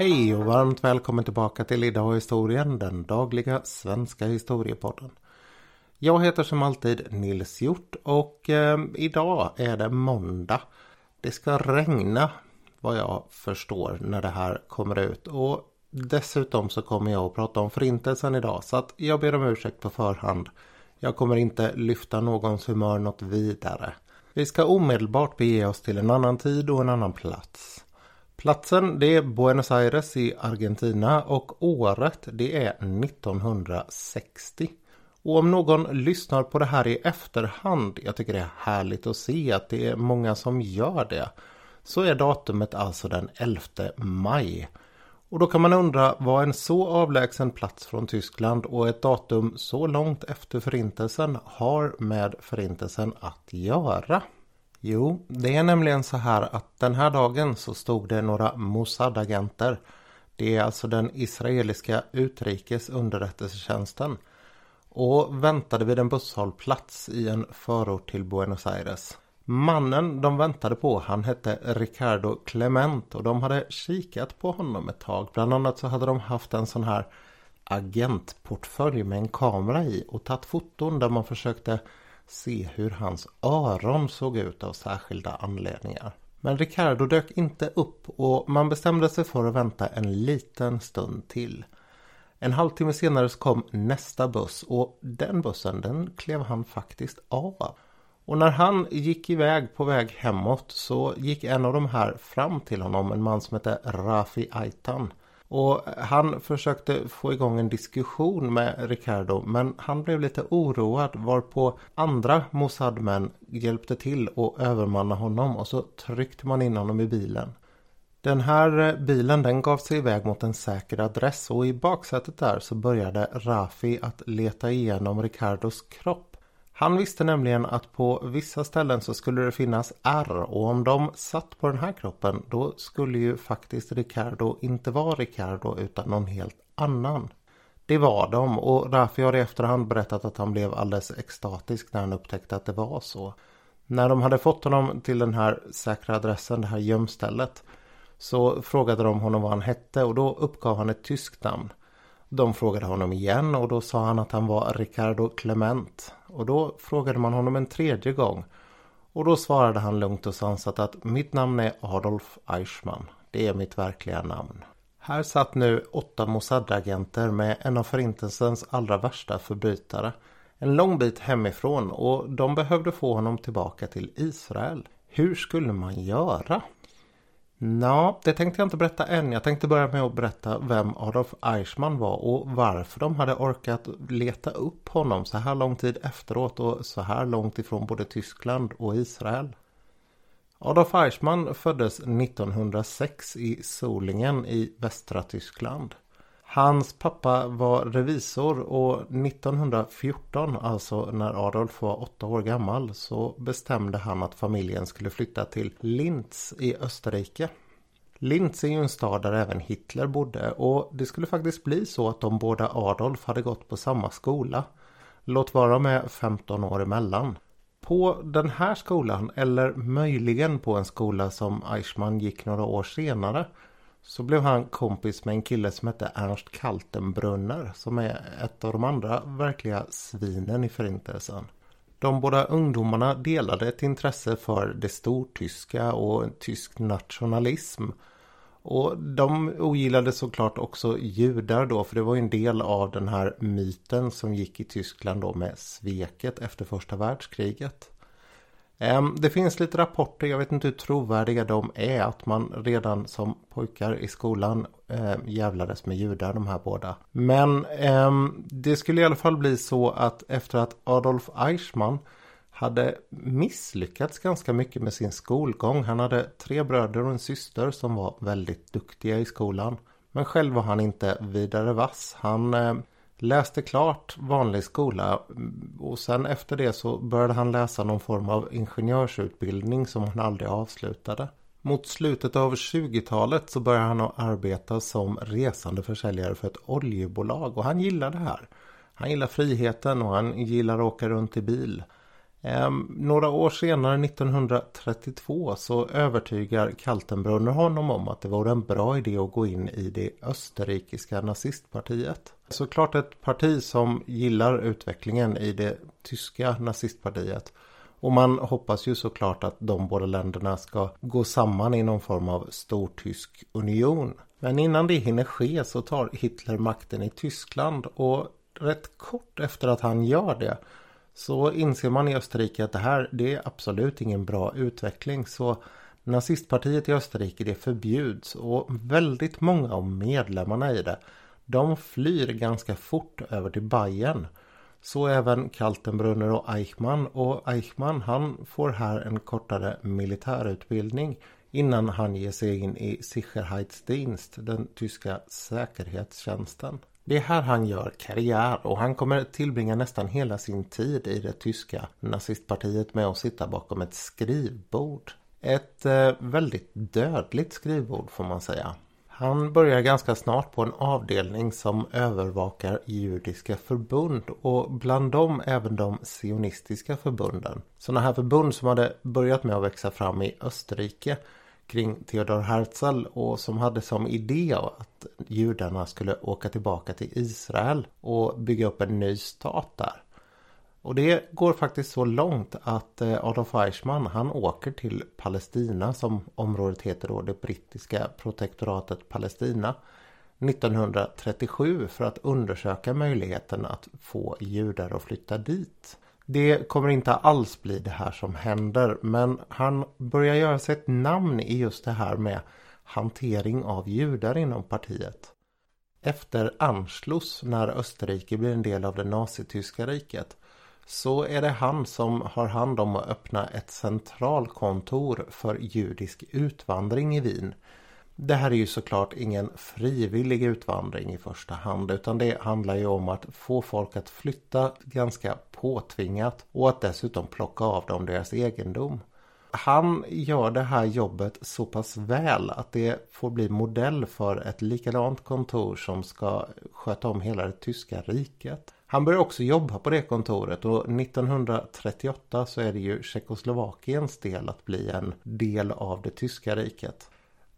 Hej och varmt välkommen tillbaka till Idag historien, den dagliga svenska historiepodden. Jag heter som alltid Nils Hjort och eh, idag är det måndag. Det ska regna vad jag förstår när det här kommer ut och dessutom så kommer jag att prata om förintelsen idag så att jag ber om ursäkt på förhand. Jag kommer inte lyfta någons humör något vidare. Vi ska omedelbart bege oss till en annan tid och en annan plats. Platsen det är Buenos Aires i Argentina och året det är 1960. Och om någon lyssnar på det här i efterhand, jag tycker det är härligt att se att det är många som gör det, så är datumet alltså den 11 maj. Och då kan man undra vad en så avlägsen plats från Tyskland och ett datum så långt efter förintelsen har med förintelsen att göra. Jo, det är nämligen så här att den här dagen så stod det några Mossad-agenter. Det är alltså den israeliska utrikes underrättelsetjänsten. Och väntade vid en busshållplats i en förort till Buenos Aires. Mannen de väntade på han hette Ricardo Clement och de hade kikat på honom ett tag. Bland annat så hade de haft en sån här agentportfölj med en kamera i och tagit foton där man försökte se hur hans öron såg ut av särskilda anledningar. Men Ricardo dök inte upp och man bestämde sig för att vänta en liten stund till. En halvtimme senare så kom nästa buss och den bussen den klev han faktiskt av. Och när han gick iväg på väg hemåt så gick en av de här fram till honom, en man som hette Rafi Aitan. Och han försökte få igång en diskussion med Ricardo men han blev lite oroad varpå andra Mossad-män hjälpte till och övermanna honom och så tryckte man in honom i bilen. Den här bilen den gav sig iväg mot en säker adress och i baksätet där så började Rafi att leta igenom Ricardos kropp. Han visste nämligen att på vissa ställen så skulle det finnas ärr och om de satt på den här kroppen då skulle ju faktiskt Ricardo inte vara Ricardo utan någon helt annan. Det var de och Rafi har i efterhand berättat att han blev alldeles extatisk när han upptäckte att det var så. När de hade fått honom till den här säkra adressen, det här gömstället, så frågade de honom vad han hette och då uppgav han ett tyskt namn. De frågade honom igen och då sa han att han var Ricardo Clement. Och då frågade man honom en tredje gång. Och då svarade han lugnt och sansat att mitt namn är Adolf Eichmann. Det är mitt verkliga namn. Här satt nu åtta Mossad-agenter med en av förintelsens allra värsta förbrytare. En lång bit hemifrån och de behövde få honom tillbaka till Israel. Hur skulle man göra? Ja, det tänkte jag inte berätta än. Jag tänkte börja med att berätta vem Adolf Eichmann var och varför de hade orkat leta upp honom så här lång tid efteråt och så här långt ifrån både Tyskland och Israel. Adolf Eichmann föddes 1906 i Solingen i västra Tyskland. Hans pappa var revisor och 1914, alltså när Adolf var åtta år gammal, så bestämde han att familjen skulle flytta till Linz i Österrike. Linz är ju en stad där även Hitler bodde och det skulle faktiskt bli så att de båda Adolf hade gått på samma skola. Låt vara med 15 år emellan. På den här skolan, eller möjligen på en skola som Eichmann gick några år senare, så blev han kompis med en kille som hette Ernst Kaltenbrunner som är ett av de andra verkliga svinen i förintelsen. De båda ungdomarna delade ett intresse för det stortyska och tysk nationalism. Och de ogillade såklart också judar då för det var en del av den här myten som gick i Tyskland då med sveket efter första världskriget. Ehm, det finns lite rapporter, jag vet inte hur trovärdiga de är, att man redan som pojkar i skolan eh, jävlades med judar de här båda. Men eh, det skulle i alla fall bli så att efter att Adolf Eichmann hade misslyckats ganska mycket med sin skolgång. Han hade tre bröder och en syster som var väldigt duktiga i skolan. Men själv var han inte vidare vass. Han eh, Läste klart vanlig skola och sen efter det så började han läsa någon form av ingenjörsutbildning som han aldrig avslutade. Mot slutet av 20-talet så började han att arbeta som resande försäljare för ett oljebolag och han gillar det här. Han gillar friheten och han gillar att åka runt i bil. Ehm, några år senare, 1932, så övertygar Kaltenbrunner honom om att det vore en bra idé att gå in i det österrikiska nazistpartiet. Såklart ett parti som gillar utvecklingen i det tyska nazistpartiet. Och man hoppas ju såklart att de båda länderna ska gå samman i någon form av stortysk union. Men innan det hinner ske så tar Hitler makten i Tyskland och rätt kort efter att han gör det så inser man i Österrike att det här det är absolut ingen bra utveckling. Så nazistpartiet i Österrike det förbjuds och väldigt många av medlemmarna i det de flyr ganska fort över till Bayern. Så även Kaltenbrunner och Eichmann och Eichmann han får här en kortare militärutbildning innan han ger sig in i Sicherheitsdienst, den tyska säkerhetstjänsten. Det är här han gör karriär och han kommer tillbringa nästan hela sin tid i det tyska nazistpartiet med att sitta bakom ett skrivbord. Ett eh, väldigt dödligt skrivbord får man säga. Han börjar ganska snart på en avdelning som övervakar judiska förbund och bland dem även de sionistiska förbunden. Sådana här förbund som hade börjat med att växa fram i Österrike kring Theodor Herzl och som hade som idé att judarna skulle åka tillbaka till Israel och bygga upp en ny stat där. Och det går faktiskt så långt att eh, Adolf Eichmann han åker till Palestina som området heter då det brittiska protektoratet Palestina 1937 för att undersöka möjligheten att få judar att flytta dit. Det kommer inte alls bli det här som händer men han börjar göra sig ett namn i just det här med hantering av judar inom partiet. Efter Anschluss när Österrike blir en del av det nazityska riket så är det han som har hand om att öppna ett centralkontor för judisk utvandring i Wien. Det här är ju såklart ingen frivillig utvandring i första hand utan det handlar ju om att få folk att flytta ganska påtvingat och att dessutom plocka av dem deras egendom. Han gör det här jobbet så pass väl att det får bli modell för ett likadant kontor som ska sköta om hela det tyska riket. Han börjar också jobba på det kontoret och 1938 så är det ju Tjeckoslovakiens del att bli en del av det tyska riket.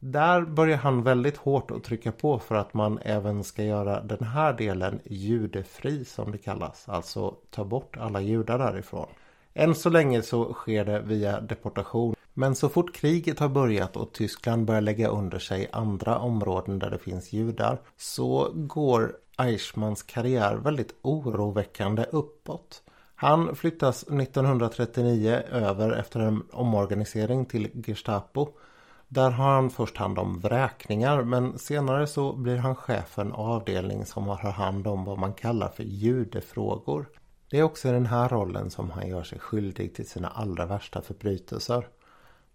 Där börjar han väldigt hårt att trycka på för att man även ska göra den här delen judefri som det kallas. Alltså ta bort alla judar därifrån. Än så länge så sker det via deportation. Men så fort kriget har börjat och Tyskland börjar lägga under sig andra områden där det finns judar så går Eichmanns karriär väldigt oroväckande uppåt. Han flyttas 1939 över efter en omorganisering till Gestapo. Där har han först hand om vräkningar men senare så blir han chefen avdelning som har hand om vad man kallar för judefrågor. Det är också i den här rollen som han gör sig skyldig till sina allra värsta förbrytelser.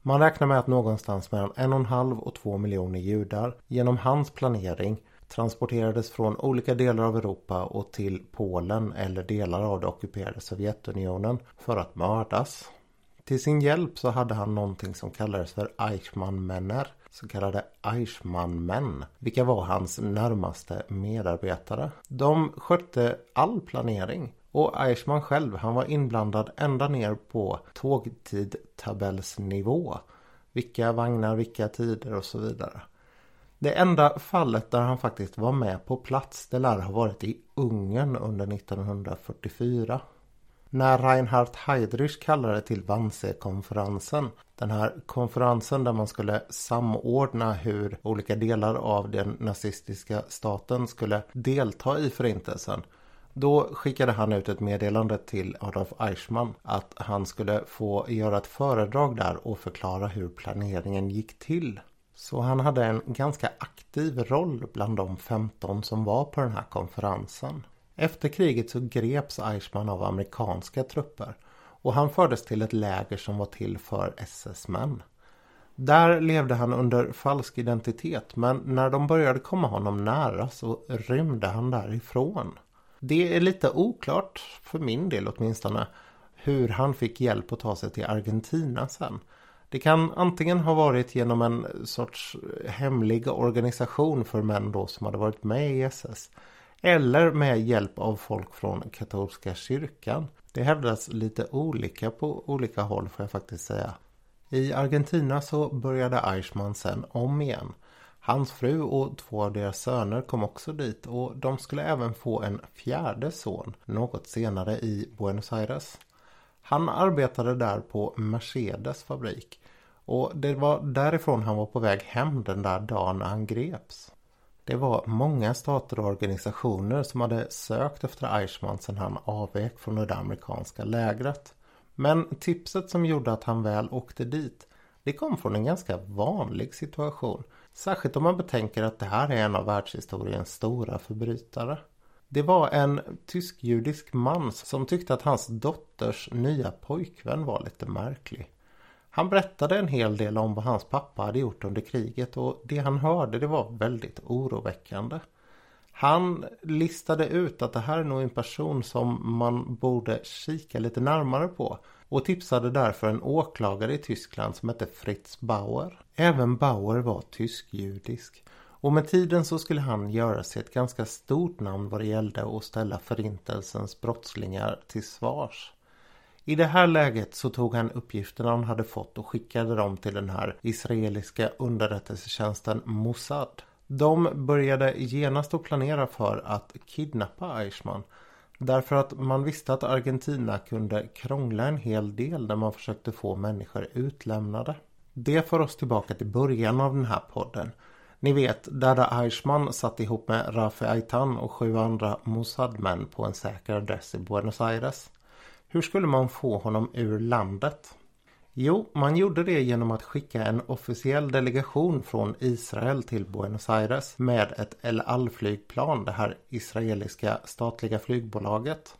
Man räknar med att någonstans mellan en och en halv och två miljoner judar genom hans planering transporterades från olika delar av Europa och till Polen eller delar av det ockuperade Sovjetunionen för att mördas. Till sin hjälp så hade han någonting som kallades för Eichmann-männer, så kallade Eichmann-män, vilka var hans närmaste medarbetare. De skötte all planering och Eichmann själv han var inblandad ända ner på tågtidtabellsnivå. Vilka vagnar, vilka tider och så vidare. Det enda fallet där han faktiskt var med på plats det lär ha varit i Ungern under 1944. När Reinhard Heydrich kallade till Wannsee-konferensen. Den här konferensen där man skulle samordna hur olika delar av den nazistiska staten skulle delta i förintelsen. Då skickade han ut ett meddelande till Adolf Eichmann att han skulle få göra ett föredrag där och förklara hur planeringen gick till. Så han hade en ganska aktiv roll bland de 15 som var på den här konferensen. Efter kriget så greps Eichmann av amerikanska trupper och han fördes till ett läger som var till för SS-män. Där levde han under falsk identitet men när de började komma honom nära så rymde han därifrån. Det är lite oklart, för min del åtminstone, hur han fick hjälp att ta sig till Argentina sen. Det kan antingen ha varit genom en sorts hemlig organisation för män då som hade varit med i SS. Eller med hjälp av folk från katolska kyrkan. Det hävdas lite olika på olika håll får jag faktiskt säga. I Argentina så började Eichmann sen om igen. Hans fru och två av deras söner kom också dit och de skulle även få en fjärde son något senare i Buenos Aires. Han arbetade där på Mercedes fabrik och det var därifrån han var på väg hem den där dagen när han greps. Det var många stater och organisationer som hade sökt efter Eichmann sedan han avvek från det amerikanska lägret. Men tipset som gjorde att han väl åkte dit det kom från en ganska vanlig situation. Särskilt om man betänker att det här är en av världshistoriens stora förbrytare. Det var en tysk-judisk man som tyckte att hans dotters nya pojkvän var lite märklig. Han berättade en hel del om vad hans pappa hade gjort under kriget och det han hörde det var väldigt oroväckande. Han listade ut att det här är nog en person som man borde kika lite närmare på och tipsade därför en åklagare i Tyskland som hette Fritz Bauer. Även Bauer var tysk-judisk och med tiden så skulle han göra sig ett ganska stort namn vad det gällde att ställa förintelsens brottslingar till svars. I det här läget så tog han uppgifterna han hade fått och skickade dem till den här israeliska underrättelsetjänsten Mossad. De började genast att planera för att kidnappa Eichmann. Därför att man visste att Argentina kunde krångla en hel del när man försökte få människor utlämnade. Det för oss tillbaka till början av den här podden. Ni vet, Dada Eichmann satt ihop med Rafi Aitan och sju andra Mossad-män på en säker adress i Buenos Aires. Hur skulle man få honom ur landet? Jo, man gjorde det genom att skicka en officiell delegation från Israel till Buenos Aires med ett El Al-flygplan, det här israeliska statliga flygbolaget.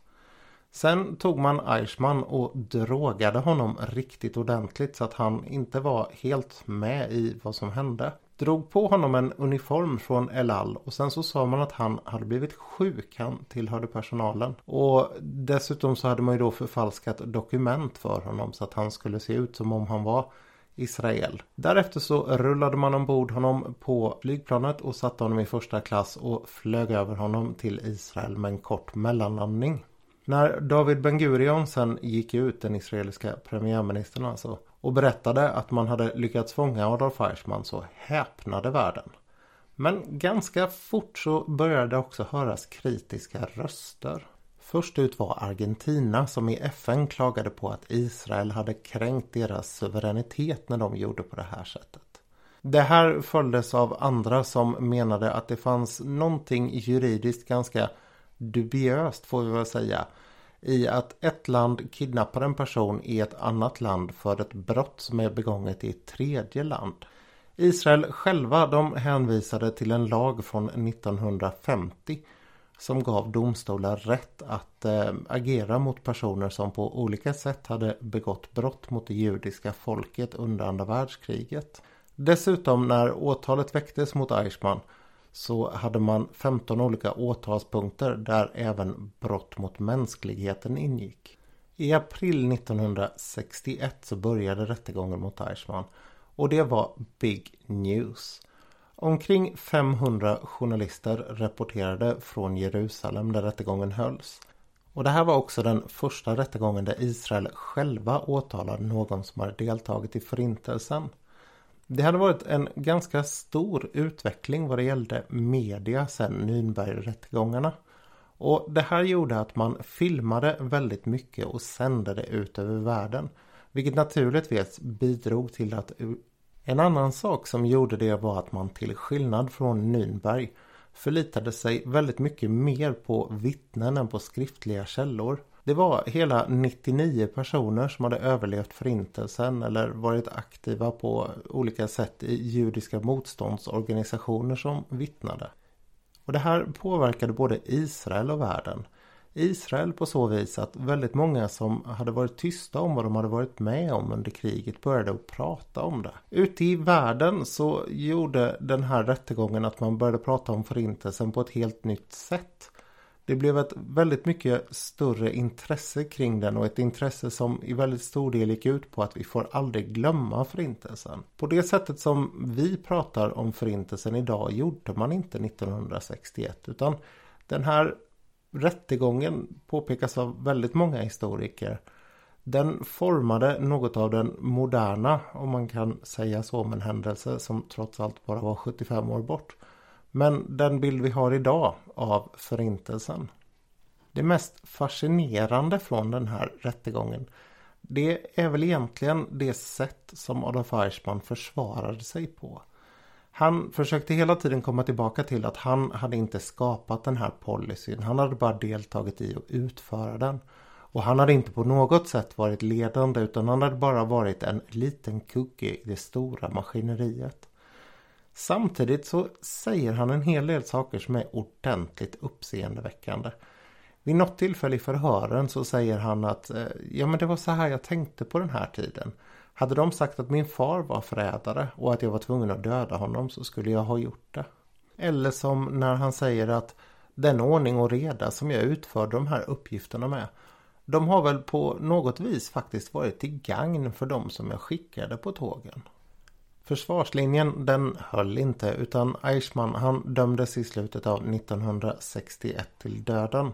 Sen tog man Eichmann och drogade honom riktigt ordentligt så att han inte var helt med i vad som hände drog på honom en uniform från Elal och sen så sa man att han hade blivit sjuk, han tillhörde personalen. Och dessutom så hade man ju då förfalskat dokument för honom så att han skulle se ut som om han var Israel. Därefter så rullade man ombord honom på flygplanet och satte honom i första klass och flög över honom till Israel med en kort mellanlandning. När David Ben Gurion sen gick ut, den israeliska premiärministern alltså, och berättade att man hade lyckats fånga Adolf Eichmann så häpnade världen. Men ganska fort så började det också höras kritiska röster. Först ut var Argentina som i FN klagade på att Israel hade kränkt deras suveränitet när de gjorde på det här sättet. Det här följdes av andra som menade att det fanns någonting juridiskt ganska dubiöst får vi väl säga i att ett land kidnappar en person i ett annat land för ett brott som är begånget i ett tredje land. Israel själva de hänvisade till en lag från 1950 som gav domstolar rätt att eh, agera mot personer som på olika sätt hade begått brott mot det judiska folket under andra världskriget. Dessutom när åtalet väcktes mot Eichmann så hade man 15 olika åtalspunkter där även brott mot mänskligheten ingick. I april 1961 så började rättegången mot Eichmann och det var Big News. Omkring 500 journalister rapporterade från Jerusalem där rättegången hölls. Och det här var också den första rättegången där Israel själva åtalade någon som hade deltagit i förintelsen. Det hade varit en ganska stor utveckling vad det gällde media sedan Nürnbergrättegångarna. Och det här gjorde att man filmade väldigt mycket och sände det ut över världen. Vilket naturligtvis bidrog till att en annan sak som gjorde det var att man till skillnad från Nürnberg förlitade sig väldigt mycket mer på vittnen än på skriftliga källor. Det var hela 99 personer som hade överlevt förintelsen eller varit aktiva på olika sätt i judiska motståndsorganisationer som vittnade. Och det här påverkade både Israel och världen. Israel på så vis att väldigt många som hade varit tysta om vad de hade varit med om under kriget började att prata om det. Ute i världen så gjorde den här rättegången att man började prata om förintelsen på ett helt nytt sätt. Det blev ett väldigt mycket större intresse kring den och ett intresse som i väldigt stor del gick ut på att vi får aldrig glömma förintelsen. På det sättet som vi pratar om förintelsen idag gjorde man inte 1961 utan den här rättegången påpekas av väldigt många historiker. Den formade något av den moderna, om man kan säga så, om en händelse som trots allt bara var 75 år bort. Men den bild vi har idag av förintelsen. Det mest fascinerande från den här rättegången det är väl egentligen det sätt som Adolf Eichmann försvarade sig på. Han försökte hela tiden komma tillbaka till att han hade inte skapat den här policyn. Han hade bara deltagit i att utföra den. Och han hade inte på något sätt varit ledande utan han hade bara varit en liten kugge i det stora maskineriet. Samtidigt så säger han en hel del saker som är ordentligt uppseendeväckande. Vid något tillfälle i förhören så säger han att eh, ja men det var så här jag tänkte på den här tiden. Hade de sagt att min far var förrädare och att jag var tvungen att döda honom så skulle jag ha gjort det. Eller som när han säger att den ordning och reda som jag utförde de här uppgifterna med de har väl på något vis faktiskt varit till gagn för de som jag skickade på tågen. Försvarslinjen den höll inte utan Eichmann han dömdes i slutet av 1961 till döden.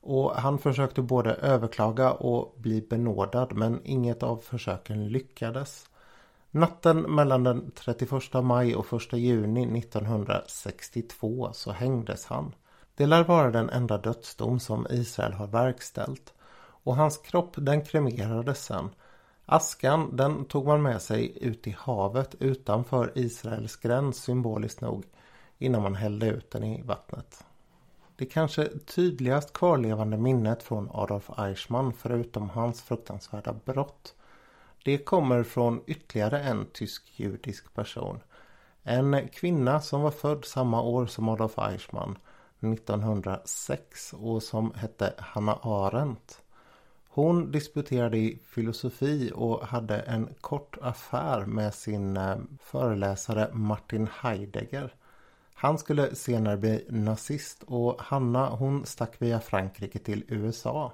Och han försökte både överklaga och bli benådad men inget av försöken lyckades. Natten mellan den 31 maj och 1 juni 1962 så hängdes han. Det lär vara den enda dödsdom som Israel har verkställt. Och hans kropp den kremerades sen. Askan den tog man med sig ut i havet utanför Israels gräns symboliskt nog innan man hällde ut den i vattnet. Det kanske tydligast kvarlevande minnet från Adolf Eichmann förutom hans fruktansvärda brott. Det kommer från ytterligare en tysk-judisk person. En kvinna som var född samma år som Adolf Eichmann, 1906 och som hette Hanna Arendt. Hon disputerade i filosofi och hade en kort affär med sin eh, föreläsare Martin Heidegger. Han skulle senare bli nazist och Hanna hon stack via Frankrike till USA.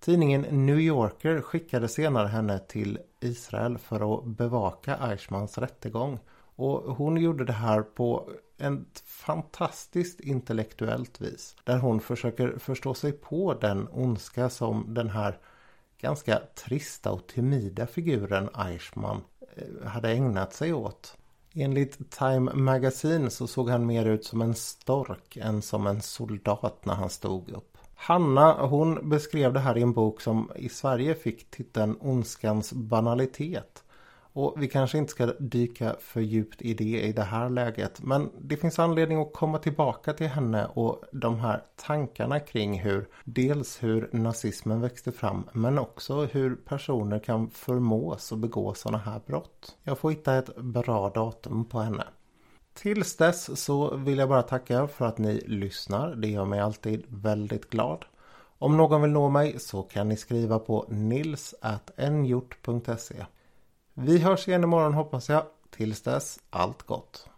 Tidningen New Yorker skickade senare henne till Israel för att bevaka Eichmanns rättegång. Och hon gjorde det här på ett fantastiskt intellektuellt vis. Där hon försöker förstå sig på den ondska som den här ganska trista och timida figuren Eichmann eh, hade ägnat sig åt. Enligt Time Magazine så såg han mer ut som en stork än som en soldat när han stod upp. Hanna hon beskrev det här i en bok som i Sverige fick titeln Ondskans banalitet. Och vi kanske inte ska dyka för djupt i det i det här läget. Men det finns anledning att komma tillbaka till henne och de här tankarna kring hur dels hur nazismen växte fram men också hur personer kan förmås att begå sådana här brott. Jag får hitta ett bra datum på henne. Tills dess så vill jag bara tacka för att ni lyssnar. Det gör mig alltid väldigt glad. Om någon vill nå mig så kan ni skriva på nils.nhjort.se vi hörs igen imorgon hoppas jag. Tills dess, allt gott.